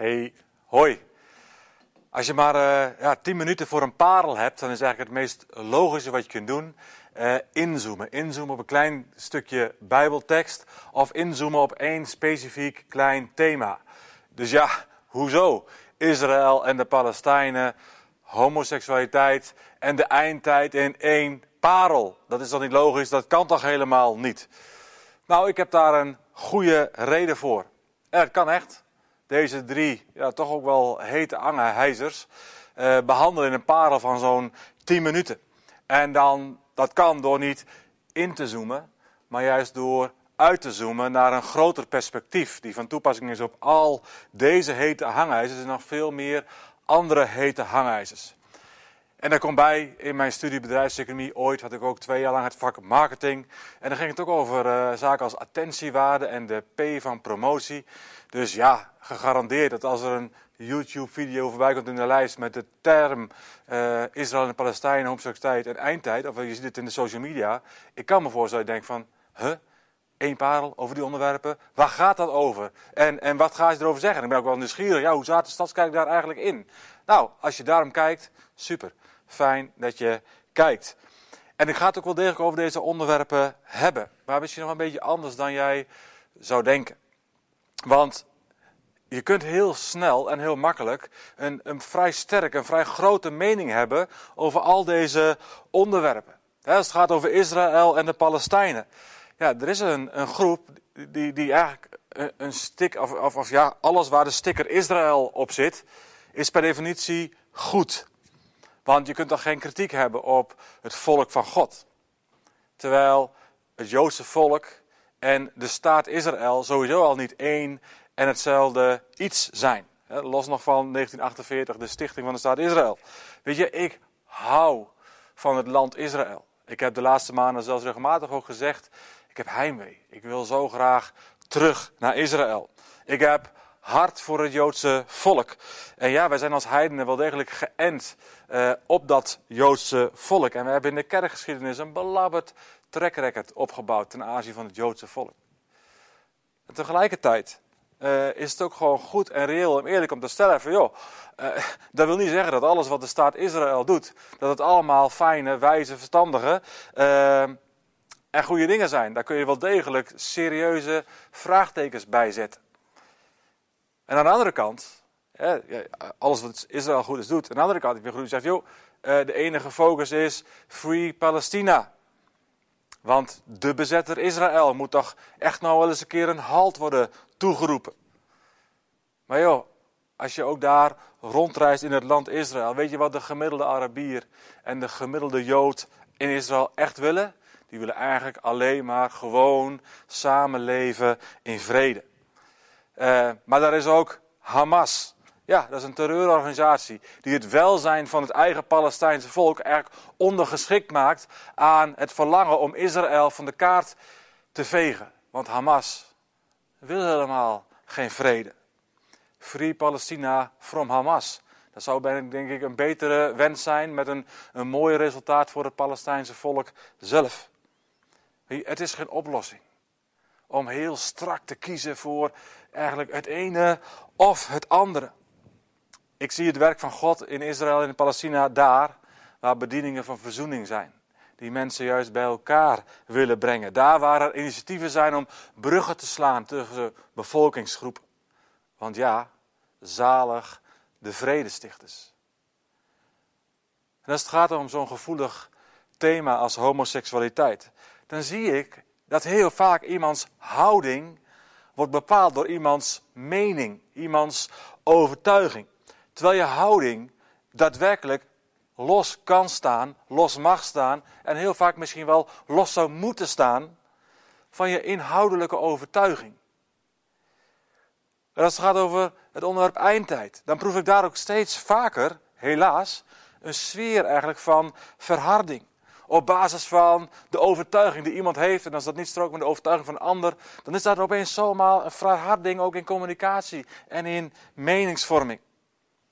Hey, hoi. Als je maar uh, ja, 10 minuten voor een parel hebt, dan is eigenlijk het meest logische wat je kunt doen uh, inzoomen. Inzoomen op een klein stukje Bijbeltekst of inzoomen op één specifiek klein thema. Dus ja, hoezo? Israël en de Palestijnen, homoseksualiteit en de eindtijd in één parel. Dat is dan niet logisch? Dat kan toch helemaal niet? Nou, ik heb daar een goede reden voor. Het kan echt deze drie, ja, toch ook wel hete angehijzers, uh, behandelen in een parel van zo'n 10 minuten. En dan, dat kan door niet in te zoomen, maar juist door uit te zoomen naar een groter perspectief. Die van toepassing is op al deze hete hangijzers en nog veel meer andere hete hangijzers. En daar komt bij, in mijn studie bedrijfseconomie ooit had ik ook twee jaar lang het vak marketing. En dan ging het ook over uh, zaken als attentiewaarde en de P van promotie. Dus ja, gegarandeerd dat als er een YouTube-video voorbij komt in de lijst met de term uh, Israël en Palestijn, homoseksualiteit en eindtijd, of je ziet het in de social media, ik kan me voorstellen dat je denkt van, huh? Eén parel over die onderwerpen. Waar gaat dat over? En, en wat ga je erover zeggen? ik ben ook wel nieuwsgierig. Ja, hoe zat de Stadskijk daar eigenlijk in? Nou, als je daarom kijkt, super. Fijn dat je kijkt. En ik ga het ook wel degelijk over deze onderwerpen hebben. Maar misschien nog een beetje anders dan jij zou denken. Want je kunt heel snel en heel makkelijk een, een vrij sterk, een vrij grote mening hebben over al deze onderwerpen. als het gaat over Israël en de Palestijnen. Ja, er is een, een groep die, die eigenlijk een, een stik, of, of, of ja, alles waar de sticker Israël op zit, is per definitie goed. Want je kunt dan geen kritiek hebben op het volk van God. Terwijl het Joodse volk en de staat Israël sowieso al niet één en hetzelfde iets zijn. Los nog van 1948, de stichting van de staat Israël. Weet je, ik hou van het land Israël. Ik heb de laatste maanden zelfs regelmatig ook gezegd, ik heb heimwee. Ik wil zo graag terug naar Israël. Ik heb hart voor het Joodse volk. En ja, wij zijn als heidenen wel degelijk geënt uh, op dat Joodse volk. En we hebben in de kerkgeschiedenis een belabberd trekrecord opgebouwd ten aanzien van het Joodse volk. En tegelijkertijd uh, is het ook gewoon goed en reëel en eerlijk om te stellen van joh, uh, dat wil niet zeggen dat alles wat de staat Israël doet, dat het allemaal fijne, wijze, verstandige en goede dingen zijn. Daar kun je wel degelijk serieuze vraagtekens bij zetten. En aan de andere kant, alles wat Israël goed is doet. Aan de andere kant, ik ben goed zegt, joh, eh, de enige focus is Free Palestina. Want de bezetter Israël moet toch echt nou wel eens een keer een halt worden toegeroepen. Maar joh, als je ook daar rondreist in het land Israël, weet je wat de gemiddelde Arabier en de gemiddelde Jood in Israël echt willen? Die willen eigenlijk alleen maar gewoon samenleven in vrede. Uh, maar daar is ook Hamas. Ja, dat is een terreurorganisatie die het welzijn van het eigen Palestijnse volk eigenlijk ondergeschikt maakt aan het verlangen om Israël van de kaart te vegen. Want Hamas wil helemaal geen vrede. Free Palestina from Hamas. Dat zou denk ik een betere wens zijn met een, een mooi resultaat voor het Palestijnse volk zelf. Het is geen oplossing om heel strak te kiezen voor eigenlijk het ene of het andere. Ik zie het werk van God in Israël en in Palestina daar waar bedieningen van verzoening zijn. Die mensen juist bij elkaar willen brengen. Daar waar er initiatieven zijn om bruggen te slaan tussen bevolkingsgroepen. Want ja, zalig de vredestichters. En als het gaat om zo'n gevoelig thema als homoseksualiteit, dan zie ik dat heel vaak iemands houding wordt bepaald door iemands mening, iemands overtuiging. Terwijl je houding daadwerkelijk los kan staan, los mag staan en heel vaak misschien wel los zou moeten staan van je inhoudelijke overtuiging. En als het gaat over het onderwerp eindtijd, dan proef ik daar ook steeds vaker, helaas, een sfeer eigenlijk van verharding op basis van de overtuiging die iemand heeft. En als dat niet strookt met de overtuiging van een ander, dan is dat opeens zomaar een verharding ook in communicatie en in meningsvorming.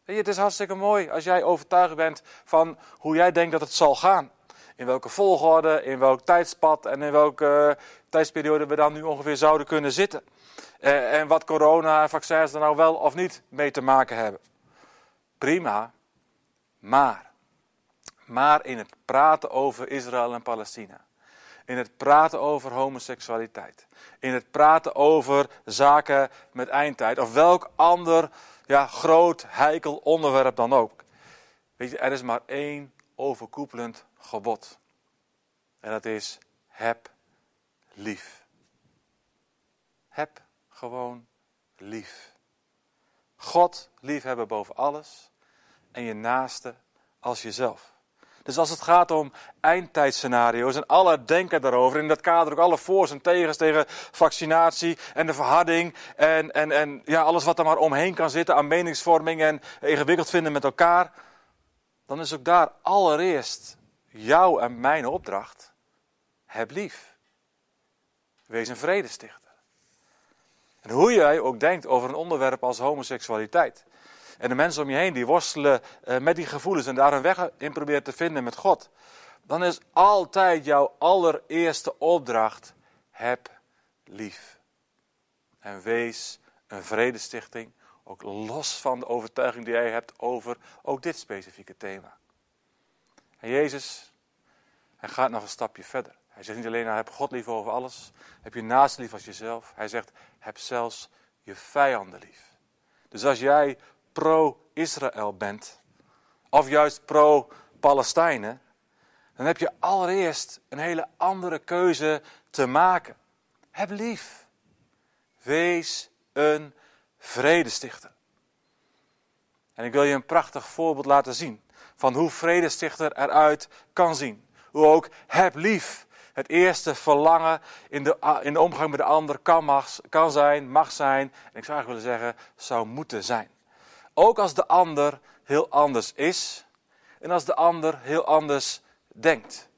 Het is hartstikke mooi als jij overtuigd bent van hoe jij denkt dat het zal gaan. In welke volgorde, in welk tijdspad en in welke tijdsperiode we dan nu ongeveer zouden kunnen zitten. en wat corona en vaccins er nou wel of niet mee te maken hebben. Prima, maar, maar in het praten over Israël en Palestina, in het praten over homoseksualiteit, in het praten over zaken met eindtijd of welk ander ja, groot heikel onderwerp dan ook. Weet je, er is maar één overkoepelend gebod. En dat is heb lief. Heb gewoon lief. God liefhebben boven alles en je naaste als jezelf. Dus als het gaat om eindtijdscenario's en alle denken daarover, in dat kader ook alle voor's en tegens tegen vaccinatie en de verharding en, en, en ja, alles wat er maar omheen kan zitten aan meningsvorming en ingewikkeld vinden met elkaar, dan is ook daar allereerst jouw en mijn opdracht. Heb lief. Wees een vredestichter. En hoe jij ook denkt over een onderwerp als homoseksualiteit. En de mensen om je heen die worstelen eh, met die gevoelens en daar een weg in proberen te vinden met God. Dan is altijd jouw allereerste opdracht: heb lief. En wees een vredestichting, ook los van de overtuiging die jij hebt over ook dit specifieke thema. En Jezus, hij gaat nog een stapje verder. Hij zegt niet alleen, nou, heb God lief over alles, heb je naast lief als jezelf. Hij zegt, heb zelfs je vijanden lief. Dus als jij pro-Israël bent, of juist pro-Palestijnen, dan heb je allereerst een hele andere keuze te maken. Heb lief. Wees een vredestichter. En ik wil je een prachtig voorbeeld laten zien van hoe vredestichter eruit kan zien. Hoe ook heb lief het eerste verlangen in de, in de omgang met de ander kan, mag, kan zijn, mag zijn. En ik zou eigenlijk willen zeggen, zou moeten zijn. Ook als de ander heel anders is en als de ander heel anders denkt.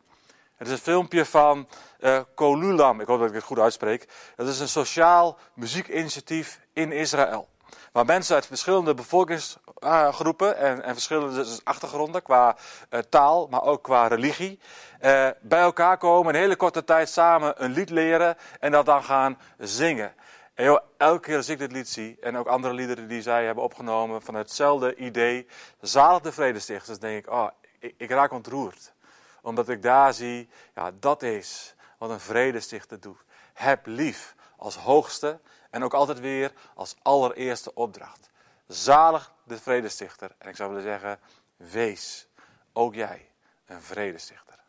Het is een filmpje van uh, Kolulam, ik hoop dat ik het goed uitspreek. Dat is een sociaal muziekinitiatief in Israël. Waar mensen uit verschillende bevolkingsgroepen en, en verschillende achtergronden qua uh, taal, maar ook qua religie, uh, bij elkaar komen, een hele korte tijd samen een lied leren en dat dan gaan zingen. En joh, elke keer als ik dit lied zie, en ook andere liederen die zij hebben opgenomen van hetzelfde idee, zalig de vredestichters, denk ik, oh, ik, ik raak ontroerd. Omdat ik daar zie, ja, dat is wat een vredestichter doet. Heb lief als hoogste en ook altijd weer als allereerste opdracht. Zalig de vredestichter. En ik zou willen zeggen, wees ook jij een vredestichter.